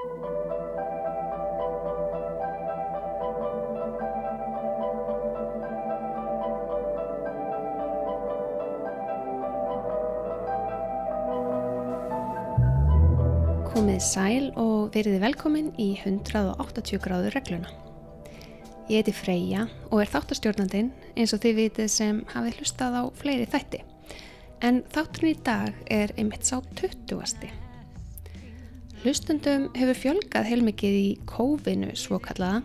Komið sæl og veriði velkomin í 180 gráður regluna. Ég heiti Freyja og er þáttastjórnandinn eins og þið vitið sem hafið hlustað á fleiri þætti. En þátturinn í dag er einmitt sá 20. Hlustundum hefur fjölgað heilmikið í kófinu svo kallaða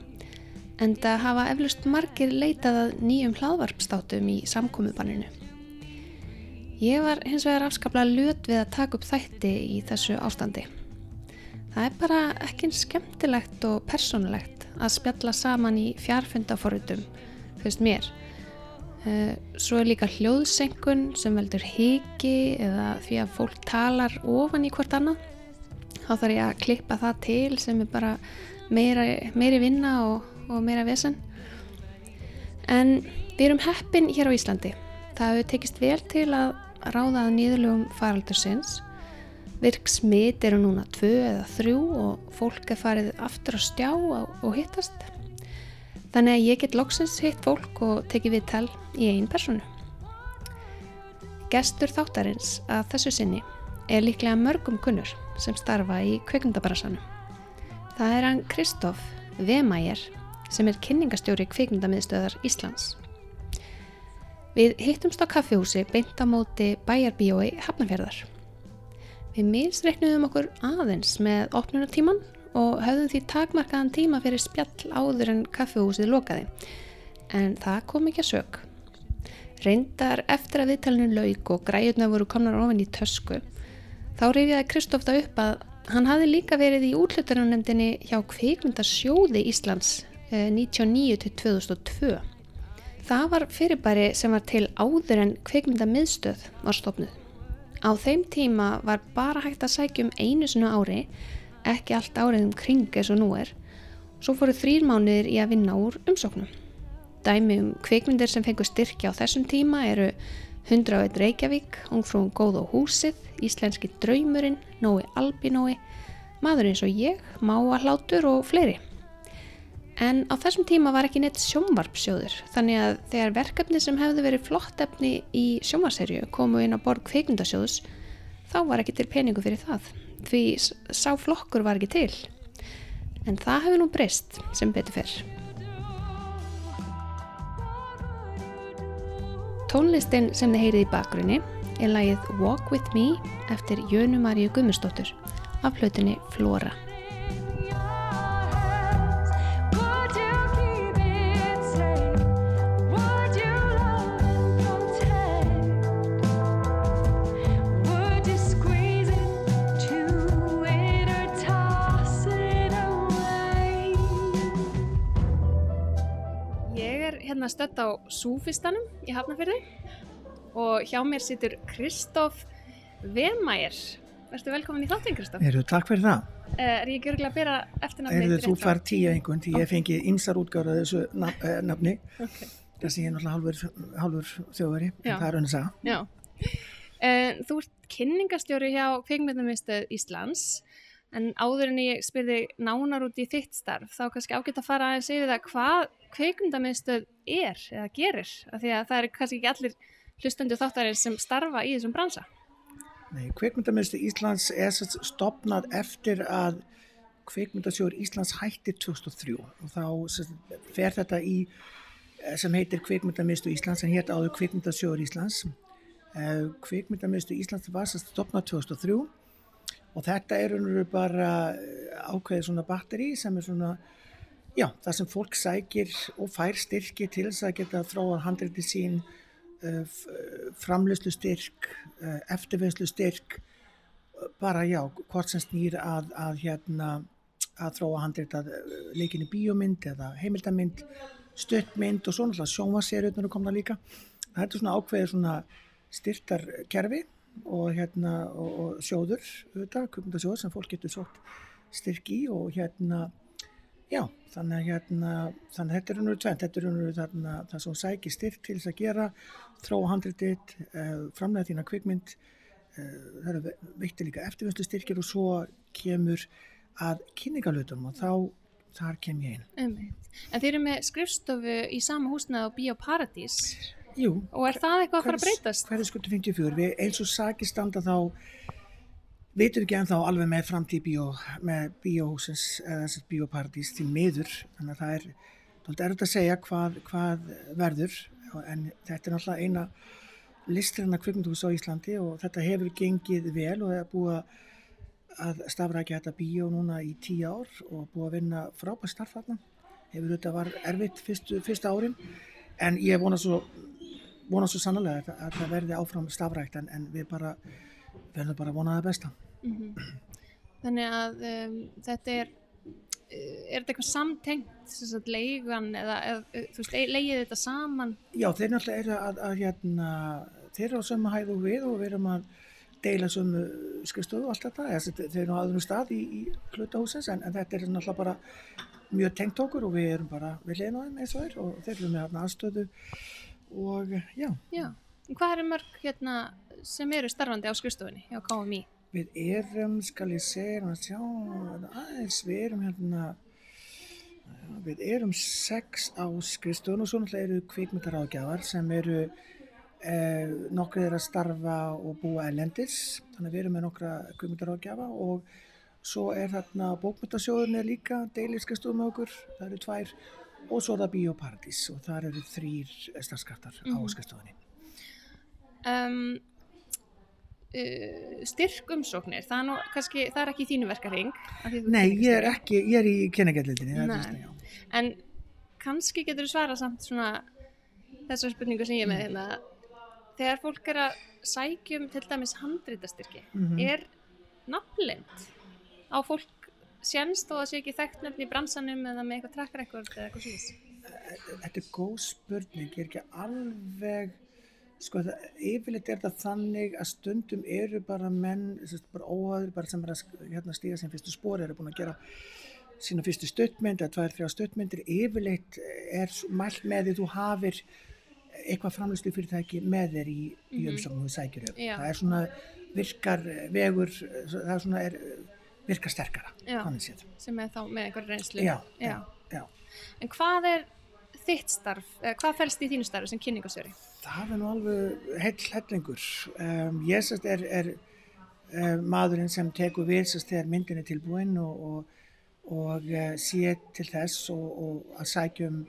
en það hafa eflust margir leitað að nýjum hlaðvarpstátum í samkomiðbanninu. Ég var hins vegar afskaplega löt við að taka upp þætti í þessu ástandi Það er bara ekki skemmtilegt og persónulegt að spjalla saman í fjarfundaforrutum, fyrst mér. Eh, svo er líka hljóðsenkun sem veldur hiki eða því að fólk talar ofan í hvort annað. Þá þarf ég að klippa það til sem er bara meira, meiri vinna og, og meira vesen. En við erum heppin hér á Íslandi. Það hefur tekist vel til að ráðaða nýðlugum faraldursins Virk smitt eru núna tvö eða þrjú og fólk er farið aftur að stjá og hittast. Þannig að ég get loksins hitt fólk og tekið við tal í einn personu. Gestur þáttarins að þessu sinni er líklega mörgum kunnur sem starfa í kveikmyndabarasanu. Það er hann Kristóf Vemæger sem er kynningastjóri kveikmyndamiðstöðar Íslands. Við hittumst á kaffihúsi beint á móti bæjarbíói Hafnarferðar. Við misreiknuðum okkur aðeins með opnunartíman og höfðum því takmarkaðan tíma fyrir spjall áður en kaffehúsið lokaði. En það kom ekki að sög. Reyndar eftir að viðtalinu laug og græjurna voru komnar ofin í tösku, þá reyfiði Kristófta upp að hann hafi líka verið í útlutunanemdini hjá kveikmyndasjóði Íslands 1999-2002. Eh, það var fyrirbæri sem var til áður en kveikmyndamiðstöð var stopnuð. Á þeim tíma var bara hægt að sækjum einu sinu ári, ekki allt árið um kring eins og nú er. Svo fóru þrýr mánuðir í að vinna úr umsóknum. Dæmi um kveikmyndir sem fengur styrkja á þessum tíma eru 101 Reykjavík, Ungfrún Góð og Húsið, Íslenski Draumurinn, Nói Albinói, Maður eins og ég, Máahlátur og fleiri. En á þessum tíma var ekki neitt sjónvarpsjóður þannig að þegar verkefni sem hefði verið flott efni í sjónvarserju komu inn á borg kveikmyndasjóðus þá var ekki til peningu fyrir það því sá flokkur var ekki til. En það hefur nú breyst sem betur fyrr. Tónlistin sem þið heyrið í bakgrunni er lagið Walk With Me eftir Jönu Maríu Gummistóttur af hlutinni Flóra. Stött á Súfistanum í Hafnarfjörði og hjá mér situr Kristóf Vemæger. Verður velkomin í þáttinn Kristóf? Erðu, takk fyrir það. Eh, er ég ekki örgulega að byrja eftirnafni? Erðu, þú far tíu einhvern því okay. ég fengi einsar útgára þessu eh, nafni. Okay. Þessi ég er náttúrulega hálfur þjóðveri, en það er önnum það. Já. Uh, þú ert kynningastjóri hjá Kveikmyndumistuð Íslands en áður en ég spyrði nánar út í þitt starf þá kannski ágætt að fara að segja það hvað kveikmyndamiðstöð er eða gerir af því að það er kannski ekki allir hlustendu þáttarinn sem starfa í þessum bransa. Nei, kveikmyndamiðstöð Íslands er stopnað eftir að kveikmyndasjóður Íslands hætti 2003 og þá fer þetta í eh, sem heitir kveikmyndamiðstöð Íslands en hér áður kveikmyndasjóður Íslands. Eh, kveikmyndamiðstöð Íslands var stopnað 2003 og þetta er bara ákveðið svona batteri sem er svona Já, það sem fólk sækir og fær styrki til þess að geta þróað handreiti sín, uh, uh framlöslu styrk, uh, eftirvinnslu styrk, bara já, hvort sem snýr að, að, hérna, að þróa handreita leikinni bíómynd eða heimildamind, stöttmynd og svo náttúrulega sjónvarsérutnur komna líka. Það er svona ákveðið svona styrtarkerfi og, hérna, og, og sjóður, auðvitað, kumundasjóður sem fólk getur sótt styrk í og hérna Já, þannig að hérna, þannig að þetta er unnur tvent, þetta er unnur þarna það sem sækir styrk til þess að gera, þróa handritið, eh, framlega þína kvikmynd, eh, það eru veitir líka eftirvönstu styrkir og svo kemur að kynningalutum og þá þar kem ég inn. Einmitt. En þeir eru með skrifstofu í sama húsnaði á Bíóparadís Jú, og er það eitthvað að fara að breytast? Hverju skutu 54? Við, eins og sakir standa þá við ekki ennþá alveg með framtíð bíó, með bíóhúsins eða þess að bíóparadís til miður. Þannig að það er, það er að segja hvað, hvað verður. En þetta er náttúrulega eina listræna kvikmyndhús á Íslandi og þetta hefur gengið vel og það er búið að stafrækja þetta bíó núna í tíu ár og búið að vinna frábært starf þarna. Hefur þetta var erfitt fyrstu, fyrsta árin. En ég vona svo vona svo sannlega að, að það verði áfram stafrækt en, en við bara verðum bara að vona það besta Mm -hmm. Þannig að um, þetta er, er þetta eitthvað samtengt, sagt, leigan eða, eða veist, leigið þetta saman? Já, þeir náttúrulega eru að, að hérna, þeir eru á sömu hæðu við og við erum að deila sömu skrifstöðu og allt þetta, Eða, þeir eru á aðrum stað í, í hlutahúsins en, en þetta er náttúrulega bara mjög tengt okkur og við erum bara við leiðin á þeim eins og þeir og þeir eru með aðstöðu og já. Já, hvað eru mörg hérna sem eru starfandi á skrifstofunni hjá KMI? Við erum, skal ég segja, sjá, aðeins, við erum hérna, við erum sex á skrifstofun og svo náttúrulega eru kvikmyndaráðgjafar sem eru eh, nokkrið er að starfa og búa elendis, þannig að við erum með nokkra kvikmyndaráðgjafa og svo er þarna bókmyndasjóðunni líka, deilir skrifstofun með okkur, það eru tvær og svo er það Bíóparadís og þar eru þrýr starfskraftar mm -hmm. á mhm. skrifstofunni. Um, styrk umsóknir, það er, nú, kannski, það er ekki þínu verkarhing Nei, ég er ekki, ég er í kynningarlitinni En kannski getur þú svara samt svona þessar spurningu sem ég með hérna. Þegar fólk er að sækjum til dæmis handrítastyrki mm -hmm. er nafnlind á fólk sjænst og það sé ekki þekkt nefn í bransanum eða með eitthvað trakkrekord eða eitthvað slús Þetta er góð spurning, ég er ekki alveg Sko það, yfirleitt er það þannig að stundum eru bara menn, bara óhaður, bara sem er að hérna, stíga sem fyrstu spóri, eru búin að gera sína fyrstu stöttmynd eða tvær, þrjá stöttmyndir, yfirleitt er mælt með því þú hafir eitthvað framlýstu fyrirtæki með þér í, í -hmm. umsóknum þú sækir. Já. Það er svona virkar vegur, það er svona er, virkar sterkara, þannig séð. Sem er þá með einhver reynslu. Já, já, já. En hvað er þitt starf, hvað fælst í þínu starf sem kynningasöri? Það er nú alveg hell hellingur. Um, ég sérst er, er um, maðurinn sem tekur við sérst þegar myndin er tilbúin og, og, og uh, sé til þess og, og að sækjum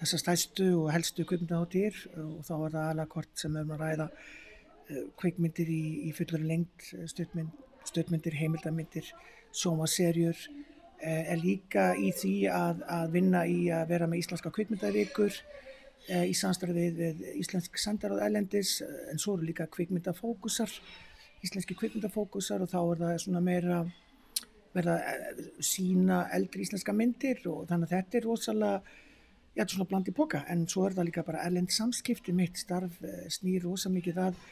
þessar stæstu og helstu kvikmyndaháttir og þá er það alveg kort sem við erum að ræða uh, kvikmyndir í, í fullur lengt, stöðmynd, stöðmyndir, heimildamindir, sómaserjur uh, er líka í því að, að vinna í að vera með íslenska kvikmyndavíkur Eh, í samstarfi við íslensk sendaráð ælendis eh, en svo eru líka kvikmyndafókusar íslenski kvikmyndafókusar og þá er það svona meira verða eh, sína eldri íslenska myndir og þannig að þetta er rosalega já, svona bland í boka en svo er það líka bara ælend samskipti mitt starf snýr rosa mikið það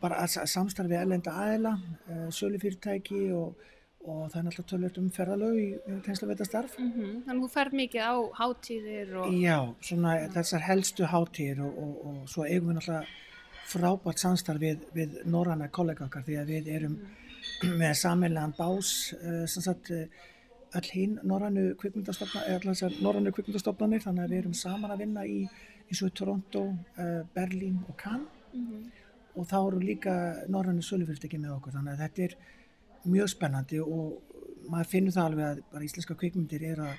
bara að samstarfi ælenda aðela sölufyrirtæki og og það er náttúrulega tölvöld um ferðalög í tegnslaveta starf. Mm -hmm. Þannig að þú fer mikið á hátíðir og... Já, svona ja. þessar helstu hátíðir og, og, og svo eigum við náttúrulega frábært samstarf við, við norranna kollegakar því að við erum mm. með sammeiljan bás uh, sem sagt uh, öll hinn norrannu kvikmyndastofnanir þannig að við erum saman að vinna í eins og Toronto, uh, Berlín og Cannes mm -hmm. og þá eru líka norrannu sölufyrirtæki með okkur þannig að þetta er mjög spennandi og maður finnur það alveg að bara íslenska kvikmyndir er að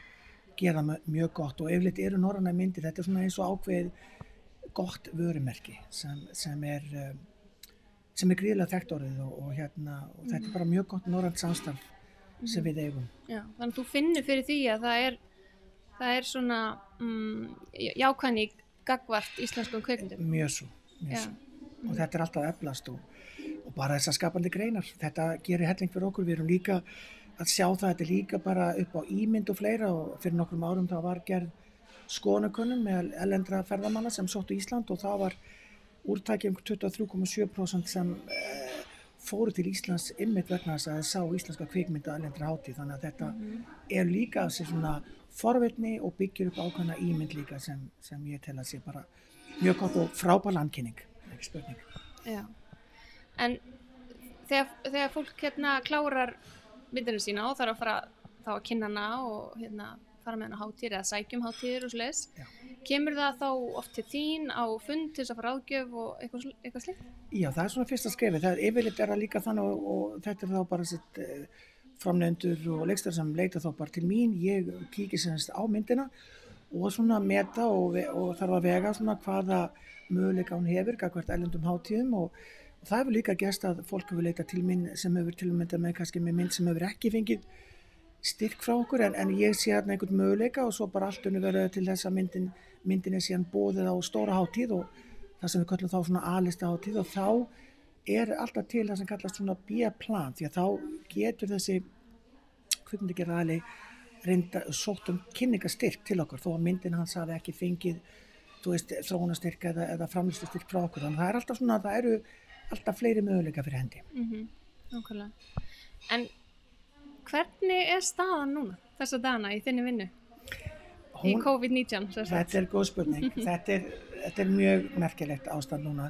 gera mjög gott og eflitt eru norranna myndir, þetta er svona eins og ákveð gott vörumerki sem, sem er eh, sem er gríðilega þekkt orðið og, og hérna og mm. þetta er mhm. bara mjög gott norrand samstarf mm. sem mhm. við eigum. Já, þannig að þú finnur fyrir því að það er það er svona um, jákvæðni gagvart íslenskum kvikmyndum. Mjög svo, mjög svo. og þetta er alltaf eflast og og bara þessar skapandi greinar. Þetta gerir helling fyrir okkur. Við erum líka að sjá það, þetta er líka bara upp á ímynd og fleira og fyrir nokkrum árum þá var gerð skonukunnum með elendra ferðamanna sem sóttu Ísland og það var úrtækjum 23,7% sem eh, fóru til Íslands ymmit vegna þess að það sá íslenska kvikmynda elendra háti þannig að þetta mm -hmm. er líka þessi svona forvitni og byggir upp ákvæmna ímynd líka sem, sem ég tel að sé bara mjög gott og frábær landkynning, ekki spurning. Já en þegar, þegar fólk hérna klárar myndinu sína og þarf að fara þá að kynna hana og hérna fara með hana á hátíðir eða sækjum hátíðir og svoleiðis. Já. Kemur það þá oft til þín á fund til þess að fara ágjöf og eitthvað, eitthvað slikt? Já, það er svona fyrsta skrefi. Það er yfirleitt er það líka þannig og, og þetta er þá bara sitt eh, framnefndur og leikstar sem leita þá bara til mín. Ég kíkir semst á myndina og svona meta og, og þarf að vega svona hvaða möguleika hún hefur, hvert ellendum hátíðum og það hefur líka gerst að fólk hefur leita til mín sem hefur til að mynda með kannski með mynd sem hefur ekki fengið styrk frá okkur en, en ég sé hérna einhvern möguleika og svo bara allt unni verður til þess að myndin, myndin er síðan bóðið á stóra hátíð og það sem við kallum þá svona A-lista hátíð og þá er alltaf til það sem kallast svona B-plan því að þá getur þessi kvikmyndagerðali reynda sótt um kynningastyrk til okkur þó að myndin hans hafi ekki fengið þú veist, þróunastyrk eða, eða framlýstustyrk frá okkur. Þannig að það er alltaf svona, það eru alltaf fleiri möguleika fyrir hendi Mm -hmm. En hvernig er staðan núna þessa dagana í þinni vinnu? Í Hún- COVID-19, sem sagt. Þetta er góð spurning. þetta, er, þetta er mjög merkilegt ástand núna.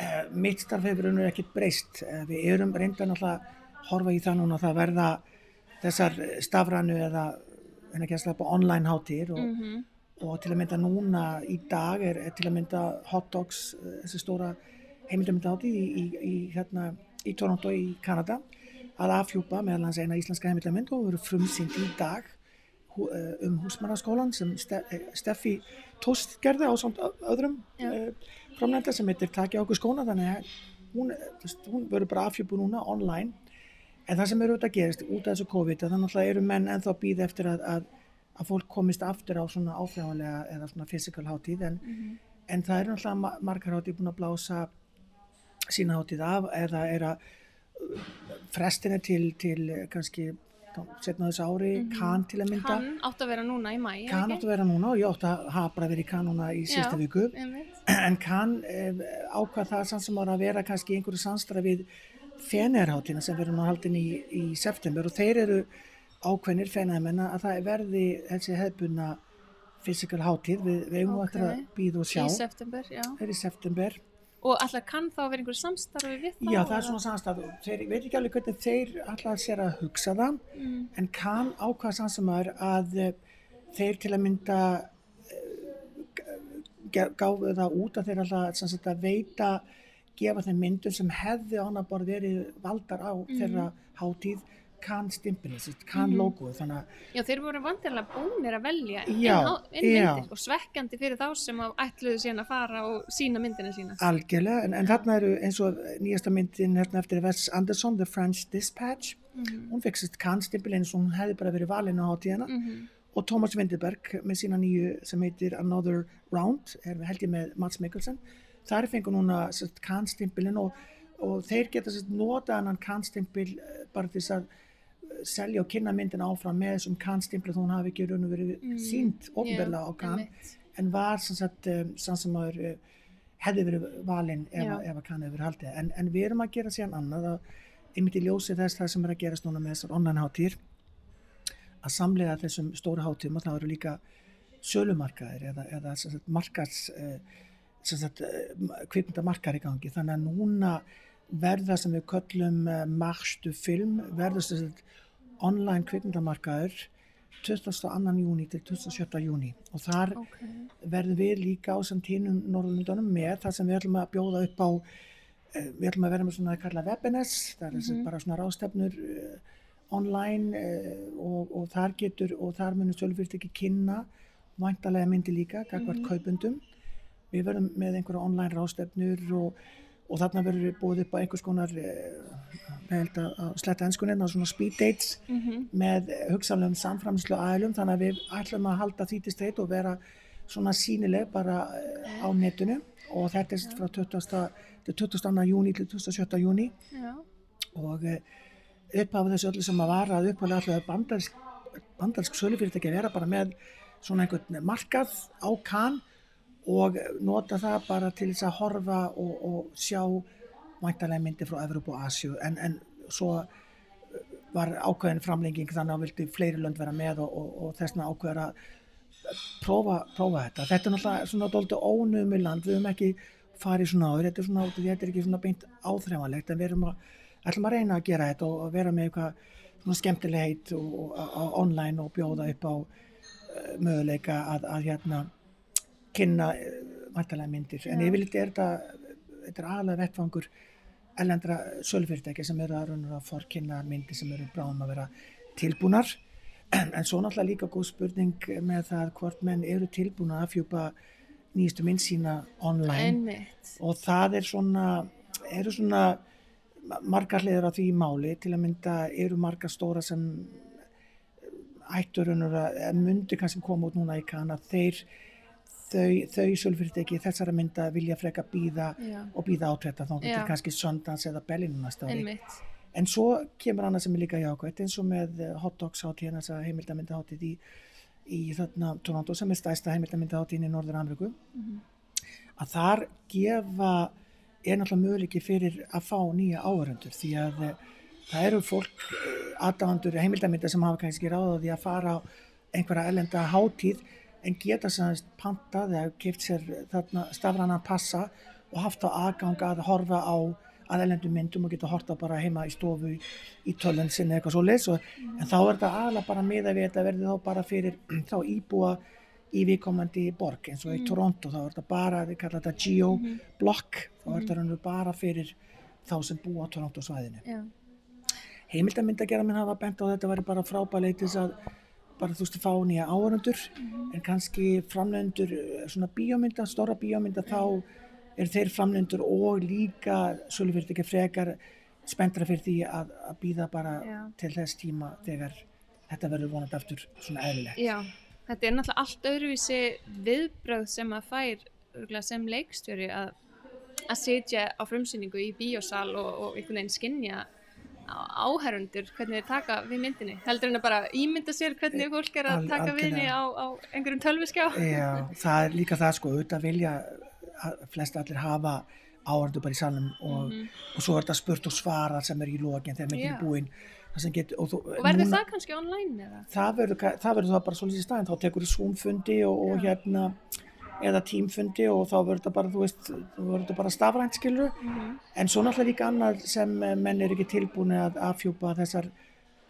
Uh, mitt starf hefur raunur ekkert breyst. Uh, við erum reynda náttúrulega að horfa í það núna að það verða þessar stafrænu eða en ekki að slappa online hátíðir og, Mhm. og til að mynda núna í dag er, er til að mynda Hot Dogs, uh, þessi stóra heimildamyndahátíð í, í, í, hérna, í Toronto í Kanada að afhjúpa meðal hans eina íslenska heimildamynd og verður frumsýnd í dag eh, um húsmannaskólan sem eh, Steffi Tóst gerði á samt öðrum Já. uh, framlenda sem heitir Takja okkur skóna þannig að hún, eh, hún verður bara afhjúpu núna online en það sem eru auðvitað að gerist út af þessu COVID þannig að eru menn ennþá að býða eftir að, að, að fólk komist aftur á svona áþjáðanlega eða svona physical hátíð en, Mhm. en það eru náttúrulega ma- margar hátíð búin að blása sína hátíð af eða er að uh, frestina til, til eh, kannski setna þessu ári, Mhm. kann til að mynda Hann átt að vera núna í mæ, kann átt að vera núna og ég átt að hafa bara verið kann núna í Já. viku en kann eh, ákvað það samt sem var að vera kannski einhverju samstra við fenerháttina sem verður nú haldin í, í september og þeir eru ákveðnir fenermenna að það verði þessi hefðbunna physical hátíð við, við eigum okay. að býða og sjá Í september, já. það er í september Og alltaf kann þá vera einhver samstarfi við það? já það er svona samstað þeir veit ekki alveg hvernig þeir alltaf sér að hugsa það Mm. en kann sem er að eh, þeir til að mynda eh, gáfu það út að þeir alltaf sagt, að veita gefa þeim myndum sem hefði annar bara verið valdar á þeirra hátíð kann stimpinni, kann Mhm. logoð þannig að Já, þeir voru vantilega búnir að velja inn, Já, á- inn já. myndir og svekkjandi fyrir þá sem að ætluðu síðan að fara og sína myndina sína. algjörlega, en, en þarna eru eins og nýjasta myndin hérna eftir Wes Anderson The French Dispatch Mm hún fekk kann stimpil eins og hún hefði bara verið valin á hátíðina -hmm. og Thomas Winterberg með sína nýju sem heitir Another Round er held ég með Mats Mikkelsen þar fengur núna kannstimpilin og, og þeir geta nota annan kannstimpil eh, bara þess að selja og kynna myndin áfram með þessum kannstimpil þó hún hafi ekki raun og verið Mm, sínt ofnbegla á kann. en var sem sagt um, sann sem maður uh, hefði verið valinn ef, að- ef að kann hefur haldið. En, en við erum að gera síðan annað að einmitt í ljósi þess það sem er að gerast núna með þessar online hátíðir að samlega þessum stóru hátíðum og það eru líka sölumarkaðir eða, eða sem sagt, uh, kvikmyndamarkar í gangi. Þannig að núna verða sem við köllum uh, marstu film verður sem online kvikmyndamarkaður 22. júni til 27. júni og þar Ok. verðum við líka á samt hinnum Norðurlundunum með það sem við ætlum að bjóða upp á eh, við ætlum að vera með svona að kalla webinars það er mm Mhm. bara svona rástefnur uh, online uh, og, og þar getur og þar munum sölufyrirtæki kynna væntalega myndi líka gagvart Mhm. kaupundum við verðum með einhverja online rástefnur og, og þarna verður við búið upp á einhvers konar að sletta ennskunin svona speed dates Mm með hugsanlegum samframslu aðlum þannig að við ætlum að halda því til streit og vera svona sínileg bara eh, á netinu og þetta er frá 20. til 22. júni til 27. júni Já. og upphafið þessu öllu sem að var að upphafið alltaf bandarsk, bandarsk sölufyrirtæki að vera bara með svona einhvern markað á kann og nota það bara til þess að horfa og, og sjá væntalega myndir frá Evrópu og Asju en, en svo var ákveðin framlenging þannig að vildi fleiri lönd vera með og, og, og þessna ákveður að prófa, prófa þetta. Þetta er náttúrulega svona dóltu ónumið land, við höfum ekki farið svona áður, þetta er svona, þetta er ekki svona beint áþreifanlegt en við erum að, ætlum að reyna að gera þetta og vera með eitthvað svona skemmtilegheit og online og bjóða upp á uh, möguleika að, að hérna kynna uh, vantarlega myndir. En yfirleitt er þetta þetta er aðalega vettfangur ellendra sölufyrirtæki sem eru að raunur að forkynna myndir sem eru bráðum að vera tilbúnar. En svo náttúrulega líka góð spurning með það hvort menn eru tilbúin að afhjúpa nýjastu mynd sína online. Einmitt. og það er svona eru svona margar hliður á því máli. Til að mynda eru margar stóra sem ættur eða myndi kannski koma út núna í kann að þeir þau, þau sölfyrirtæki þessara mynda vilja freka býða og býða átrætta þá Já. til kannski Sundance eða Berlin næsta ári Einmitt. en svo kemur annað sem er líka jákvæmt eins og með eh, Hot Dogs hátíð þess að heimildamynda hátíð í, í þarna Toronto sem er stæsta heimildamynda hátíðin í Norður Ameríku Mhm. að þar gefa er náttúrulega möguleiki fyrir að fá nýja áhörundur því að eh, það eru fólk aðdáðandur heimildamynda sem hafa kannski ráðað því að fara á einhverja ellenda hátíð en geta sannast pantað eða keft sér þarna stafrana passa og haft á aðgang að horfa á að ellendum myndum og geta horta bara heima í stofu í, í tölun sinni eitthvað svo leys en þá er þetta aðla bara miða við þetta verði þá bara fyrir þá íbúa í viðkomandi borg eins og í Toronto þá er þetta bara, við kalla þetta geo-block þá er þetta raunverulega bara fyrir þá sem búa á Toronto svæðinu. Heimildamindagera minn hafa bent á að þetta væri bara frábæleitis að bara þú veist að fá nýja áhörundur en kannski framlendur svona bíómynda, stóra bíómynda þá eru þeir framlendur og líka svolítið frekar spenntra fyrir því að, að býða bara Já. til þess tíma þegar þetta verður vonandi aftur svona eðlilegt. Já, þetta er náttúrulega allt öðruvísi viðbröð sem að fær sem leikstjóri að, að sitja á frumsýningu í bíósal og, og einhvern veginn skinja áherundur hvernig þeir taka við myndinni? Heldur en að bara ímynda sér hvernig fólk er að taka við henni á, á einhverjum tölviskjá Já, það er líka það sko, auðvitað vilja að flest allir hafa áhörundur bara í salnum og, og svo er þetta spurt og svarað sem er í lokin þegar myndin er búin. Það sem Get, og, þú, og verður núna- það kannski online eða? það verður, það verður það bara svolítið í staðin þá tekur þú Zoom-fundi og, og hérna eða tímfundi og þá verður þetta bara þú veist, þá verður þetta bara stafrænt skilur Mhm. en svo náttúrulega líka annað sem eh, menn er ekki tilbúin að afhjúpa þessar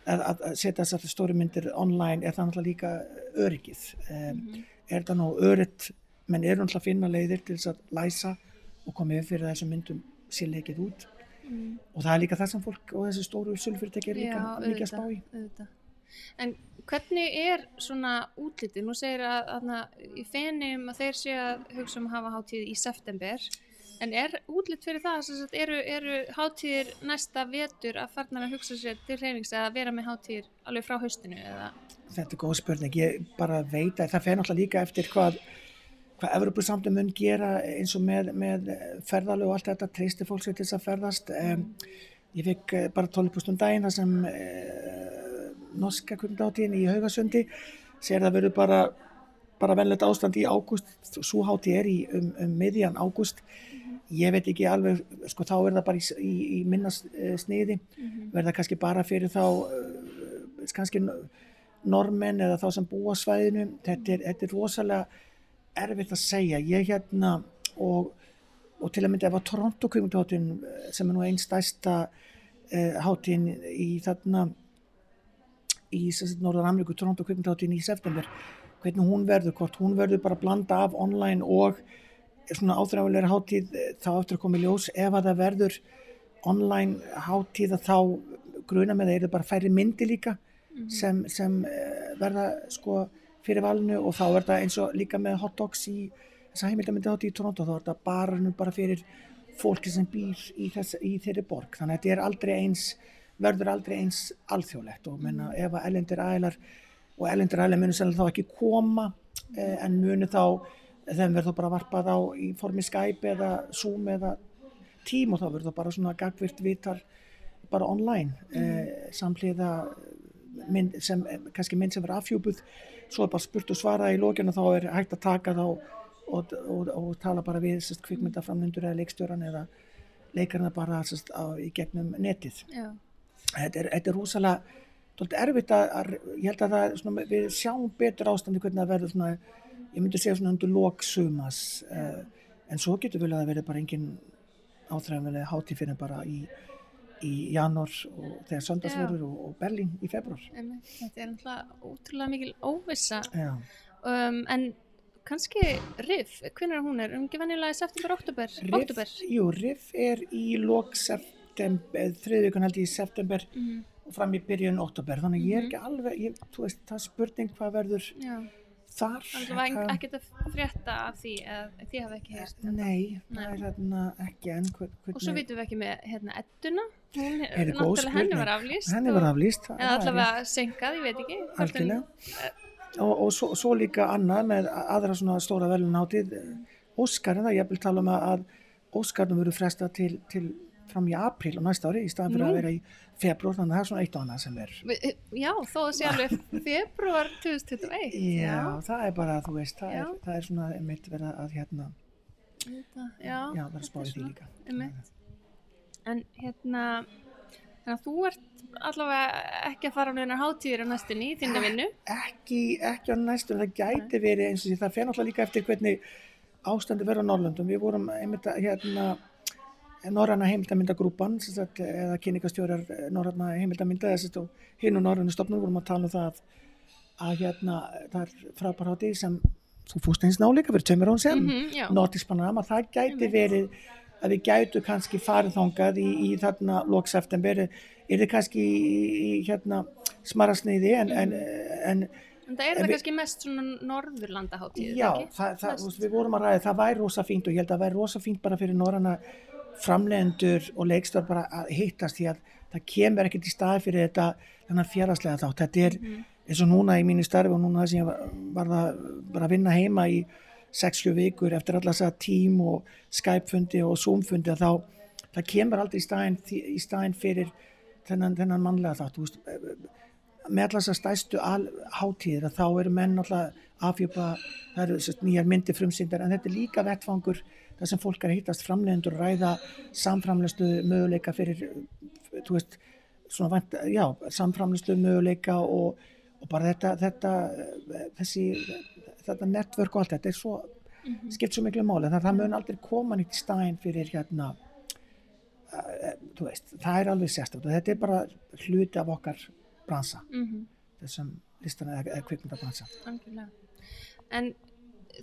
að, að setja þessar stóri myndir online er það náttúrulega líka öryggið um, er það nú örytt menn eru náttúrulega að finna leiðir til þess að læsa og koma yfir fyrir þessum myndum sér leikið út Mm. og það er líka það sem fólk og þessi stóru sölufyrirtæki er líka Já, mikið að spá í auðvitað. En hvernig er svona útlitið? Nú segir að, að í fenum að þeir sé að hugsa um að hafa hátíð í september en er útlit fyrir það? Sagt, eru, eru hátíðir næsta vetur að farnar að hugsa sér til hreyfings eða vera með hátíðir alveg frá haustinu? Eða? Þetta er góð spurning, ég bara veit að það fer náttúrulega líka eftir hvað hvað Evropasamtum mun gera eins og með, með ferðalög og allt þetta treysti fólk sér til þess að ferðast um, ég fikk eh, bara 12 um daginn þar sem uh, norska kundáttíðin í Haugasundi segir það verður bara bara venlegt ástand í ágúst. Svo hátíð er í um, um miðjan ágúst. Ég veit ekki alveg sko þá er það bara í, í, í minna eh, sniði. Verða kannski bara fyrir þá uh, kannski normenn eða þá sem búa svæðinu. Þetta er, þetta er rosalega erfitt að segja. Ég hérna og, og til að mynda ef að Toronto kvikmyndaháttin sem er nú einn stærsta uh, háttin í þarna í Norður Ameríku Toronto kvikmyndaháttin í september hvernig hún verður, hvort hún verður bara blanda af online og svona áþræfulegur hátíð eh, þá eftir að koma í ljós. Ef að það verður online hátíð að þá gruna með það eru bara færri myndi líka sem, sem eh, verða sko fyrir valinu og þá er það eins og líka með hot dogs í þess að heimildamindi hátíð í Toronto þá er bara, nú bara fyrir fólki sem býr í, þess, í þeirri borg. Þannig að þetta er aldrei eins verður aldrei eins alþjóðlegt. Og menna ef að ellendir ælar og ellendir ælar munu sennilega þá ekki koma eh, en munu þá þeim verður þá bara varpað á í formi Skype eða Zoom eða Team og þá verður það bara svona gagvirt viðtal bara online. Eh, samhliða mynd sem, kannski mynd sem verður afhjúpuð svo er bara spurt og svarað í lókinu þá er hægt að taka þá og, og, og, tala bara við sest, kvikmyndaframnundur eða leikstjóran eða leikarna bara á, í gegnum netið. Já. Þetta er, þetta er rosalega Dálítið erfitt að, að, ég held að það, svona, við sjáum betur ástandi hvernig það verður svona, ég myndi segja svona undir lok sumas, uh, en svo getur vel að það verður bara engin áþræðanlega hátíð fyrir bara í, í janúar og þegar söndagsverður og, og Berlín í februar. Þetta er náttúrulega ótrúlega mikil óvissa Já, um, en kannski Riff, hvernig hún er? Um ekki venjulega í september, oktober? jú, Riff er í september, þriðvíkun held ég í september Mhm. og fram í byrjun oktober, þannig að ég er Mhm. ekki alveg, ég, þú veist, það er spurning hvað verður Já, þar. það var ekkert að frétta af því eða þið hafa ekki ennþá. Nei, Nei. það er þarna ekki enn hvern, Og svo vitum við ekki með hérna Edduna, henni var aflýst. henni var aflýst. Eða allavega senkað, ég veit ekki. Algjörlega. Og, og svo, svo líka annað með aðra svona stóra velunátið, Óskarinn, það ég vil tala um að, að Óskarnum verður fresta til, til fram í apríl á næsta ári í staðan fyrir Nú. að vera í februar, þannig að það er svona eitt og annað sem er. Vi- Já, þó að sé alveg februar 2021. Já, það er bara, þú veist, það, Já. er, það er svona einmitt verið að hérna, Þetta, já, já, verið að spá í því líka. einmitt. En hérna, þannig að þú ert allavega ekki að fara á neinar hátíðir á næstunni í þinni vinnu. Ekki, ekki á næstum, það gæti verið eins og því, það fer náttúrulega líka eftir hvernig ástandi verður á Norrlöndum. Við vorum einmitt að hérna, Norræna heimildamindagrúpan, sem sagt, eða kynningastjórar Norræna heimildaminda, þess að hinn og Norræna stofnum vorum að tala um það að, hérna, það er frábær hátíð sem þú fúst eins náleika fyrir tveimur án sem, Mhm, já. Nordisk Panorama, það gæti verið að við gætu kannski farið þangað í, í þarna lók september, er þið kannski í, hérna smarasniði en, en, en En það er það kannski mest svona Norðurlanda hátíð, Já, það, það, við vorum að ræða, það væri rosa fínt og ég held að það væri rosa fínt bara fyrir norræna framlegendur og leikstar bara að hittast því að það kemur ekkert í staði fyrir þetta þennan fjárhagslega þátt. Þetta er Mhm. eins og núna í mínu starfi og núna það sem ég var, það bara að vinna heima í 6-7 vikur eftir alla þess að tím og Skype-fundi og Zoom-fundi að þá það kemur aldrei í staðin, í staðin fyrir þennan, þennan mannlega þátt. Veist, með allar þessar stæstu al- hátíðir að þá eru menn alltaf afhjöpa, það eru nýjar myndir frumsýndar en þetta er líka vettfangur þar sem fólk er að hittast framlegendur ræða samframlegslu möguleika fyrir, veist, svona vænt, já, samframlegslu möguleika og, og bara þetta, þetta, þessi, þetta network og allt þetta er svo, Mhm. skipt svo miklu máli, þannig að það mun aldrei koma nýtt í stæðin fyrir hérna, uh, þú veist, það er alveg sérstætt og þetta er bara hluti af okkar bransa, Mhm, þessum listan eða, kvikmyndabransa. En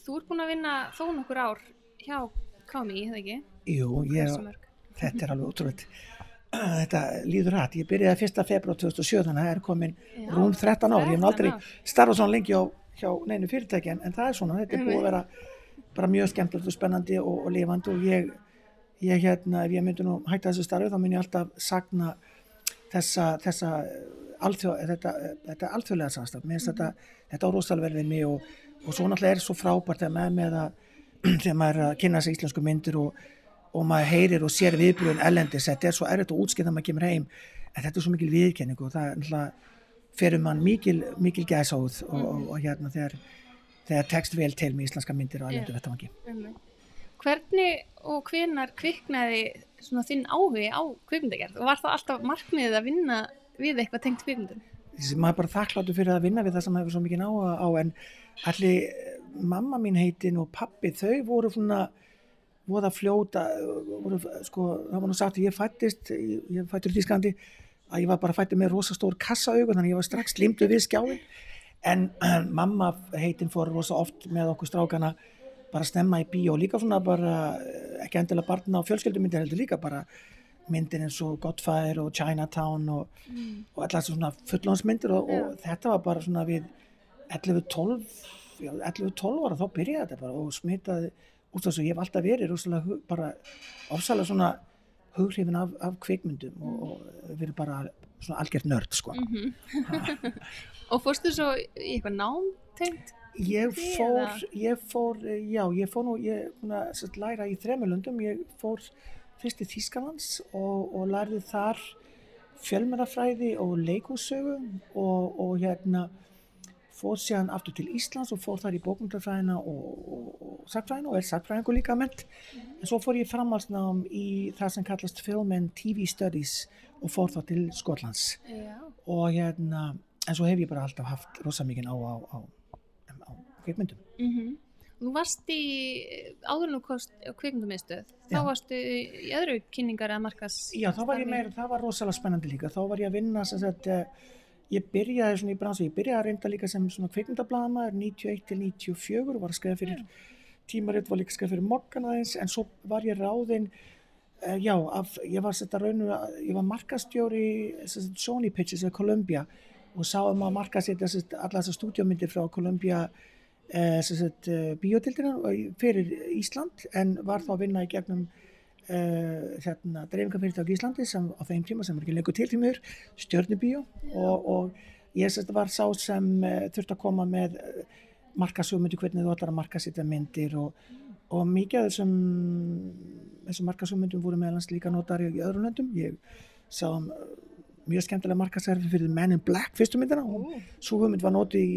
þú ert búin að vinna þó nokkur ár hjá KMI, eða ekki? Jú, ég, þetta er alveg ótrúlega, þetta líður rætt, ég byrjaði 1. februar 2007 þannig að það er komin Já, rúm 13 ár, ég hef 13 aldrei starfað svona lengi á, hjá neinu fyrirtæki en, en það er svona, þetta er búið að vera bara mjög skemmtilegt og spennandi og, og lifandi og ég, ég hérna, ef ég myndi nú hætta þessu starfi þá myndi ég alltaf sagna þessa, þessa alþjó, þetta, þetta alþjóðlega samstaf, mér finnst þetta, þetta á rosalega vel við mig og, og svo náttúrulega er svo frábært að með með að þegar maður er að kynna sig íslensku myndir og, og maður heyrir og sér viðbröðun ellendis, þetta er svo erfitt að útskýða þegar maður kemur heim, en þetta er svo mikil viðkenning og það fyrir mann mikil, mikil gæsáð og, og, og hérna þegar, þegar tekst vel til með íslenska myndir og ellendu vettamangi. Hvernig og hvenar kviknaði svona þinn áhugi á kvikmyndagerð og var það alltaf markmiðið að vinna við eitthvað tengt kvikmyndum? Maður er bara þakkláttur fyrir að vinna við það sem maður hefur svo mikið áhuga á en allir mamma mín heitin og pappi þau voru svona voða fljóta voru, sko, það var nú sagt að ég fættist ég, fættur í Þísklandi að ég var bara fættur með rosastór kassaaugu þannig að ég var strax limtu við skjáin en mamma heitin fór rosa oft með okkur strákana bara snemma í bíó líka svona bara ekki endilega barna og fjölskyldumyndir heldur líka bara myndir eins og Godfire og Chinatown og, Mm. og allar svona fullónsmyndir og, og þetta var bara svona við 11-12 já, 11-12 ára þá byrjaði þetta bara og smitaði út af þessu, ég hef alltaf verið rosalega bara ofsalega svona hughrifin af, af kvikmyndum og, og verið bara svona algjört nörd sko. Mhm. og fórstu svo í eitthvað nám tengt? Ég fór, ég fór, já, ég fór nú, ég að sem sagt, læra í þremulundum, ég fór fyrst til Þýskalands og, og lærði þar fjölmennafræði og leikússögu og, og hérna fór síðan aftur til Íslands og fór þar í bókmyndafræðina og, og, og sagfræðina og er sagfræðingu líka ment. En svo fór ég framhalsnám í það sem kallast Film and TV Studies og fór þá til Skotlands Já. og hérna, en svo hef ég bara alltaf haft rosa mikið á, á, á, á kvikmyndum. Mm Þú varst í áðurinn og kost kvikmyndumiðstöð, þá Já. varstu í öðru kynningar að markas Já, þá var ég meira, það var rosalega spennandi líka. Þá var ég að vinna, sem sagt, eh, ég byrjaði svona í bransu, ég byrjaði að reynda líka sem svona kvikmyndablaðamaður 91 til 94, var að skrifa fyrir tímaritt, var líka að skrifa fyrir Morgan aðeins, en svo var ég ráðinn, uh, já, af, ég var þetta raunur, ég var markastjóri Sony Pictures eða Columbia og sáum að markasetja sem sagt, alla þessar stúdíómyndir frá Columbia uh, uh, bíótildina fyrir Ísland, en var þá að vinna í gegnum uh, hérna, dreifingafyrirtæk í Íslandi sem á þeim tíma sem er ekki lengur til því mjög stjörnubíó. Og, og ég sérst var sá sem uh, þurfti að koma með uh, markasugmyndir, hvernig þú ætlar að markasetja myndir og, og mikið af þessum þessum markasugmyndum voru meðalans líka notar í öðrum löndum. Ég sá um, mjög skemmtilega markasærfi fyrir Men in Black fyrstu myndina og svo hugmynd var notið í,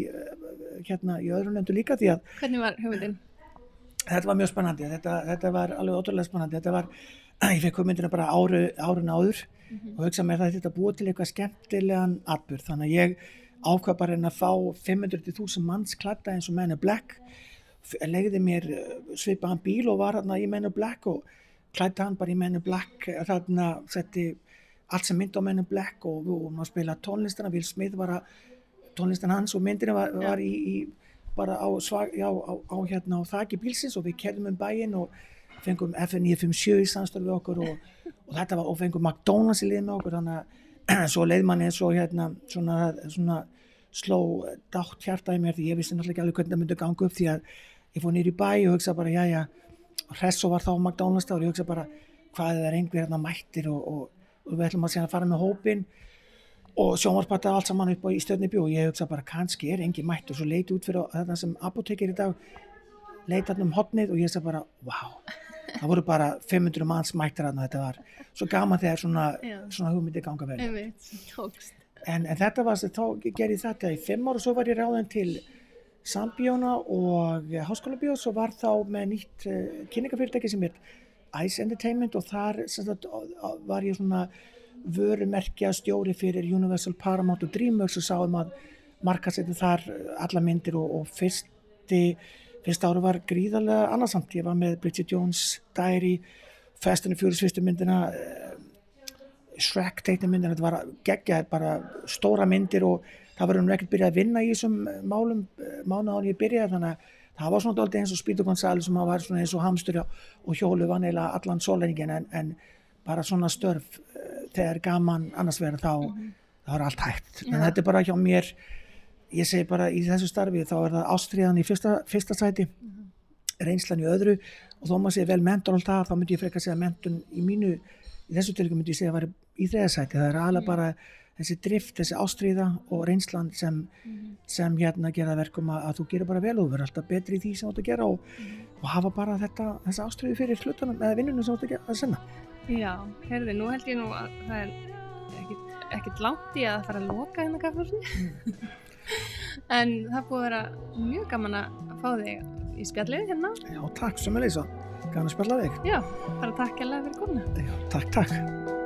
hérna, í öðrum löndum líka því að Hvernig var hugmyndin? Þetta var mjög spennandi, þetta, þetta var alveg ótrúlega spennandi, þetta var, ég fekk hugmyndina bara áru, árun áður og hugsa mér að þetta búið til eitthvað skemmtilegan atbyrð, þannig að ég ákvað bara en að fá 500.000 manns klætta eins og Men in Black legði mér eh, svipaðan bíl og var hérna í Men in Black og klætta hann bara í Men in Black þarna setti allt sem mynd á Men in Black og vorum að spila tónlistana, Will Smith var að tónlistan hans og myndina var, var í, í bara á, svag, já, á, á hérna á þaki bílsins og við kerðum um bæinn og fengum FN957 í samstöð við okkur og, og þetta var, og fengum McDonalds í liðin með okkur þannig að svo leið manni eins og hérna svona, svona sló dátt hjarta í mér því ég vissi náttúrulega ekki alveg hvernig það myndi ganga upp því að ég fór nýri bæ og hugsa bara já já hress og var þá McDonalds og ég hugsa bara hvað er það einhver hérna mættir og, og, og við ætlum að síðan að fara með hópin og sjónvarpata allt saman upp á í stöðni bjó. Og ég hugsa bara kannski er engi mætt og svo leiti út fyrir þetta sem apotekir í dag leita hann um hotnið og ég hugsa bara wow, það voru bara 500 manns mættir og þetta var svo gaman þegar svona, svona hugmyndi ganga vel. En, en þetta var þá gerði þetta í fimm ára og svo var ég ráðin til Sambíóna og Háskólabíó svo var þá með nýtt uh, kynningafyrirtæki sem er Ice Entertainment og þar sagt, var ég svona vörumerkja stjóri fyrir Universal Paramount og Dreamworks og sáum að markasettu þar eh, alla myndir og, og fyrsti, fyrsta ára var gríðarlega annarsamt. Ég var með Bridget Jones, Diary, Fast and Furious fyrstu myndina, eh, Shrek teikna myndina, þetta var geggjað bara stóra myndir og það var hún ekkert byrjað að vinna í þessum eh, málum mánu án ég byrjaði þannig að það var svona dálítið eins og Spítur González sem var svona eins og hamstur og hjólu var neila allan sólenningin en, en bara svona störf þegar gaman annars verður þá það var allt hægt. En þetta er bara hjá mér. Ég segi bara í þessu starfi þá er það ástriðan í fyrsta, fyrsta sæti reynslan í öðru. Og þó maður segja vel mentor og allt það þá myndi ég frekar segja mentun í mínu í þessu tilvægum myndi ég segja að vera í þriðasæti það er alveg bara þessi drift, þessi ástriða og reynslan sem, sem hérna gera það verkum að, að þú gerir bara vel og verður alltaf betri í því sem þú átt að gera og, og hafa bara þetta, þessi ástriðu fyrir hlutunum eða vinnunum sem þú átt að, að sinna Já, herði, nú held ég nú að það er ekkit langt í að fara að loka hérna kaffhúsin. en það búið að vera mjög gaman að fá þig í spjallið hérna. Já, takk sem er leysa, gana að spjalla þig Já, bara takk alveg fyrir komuna. Já, takk, takk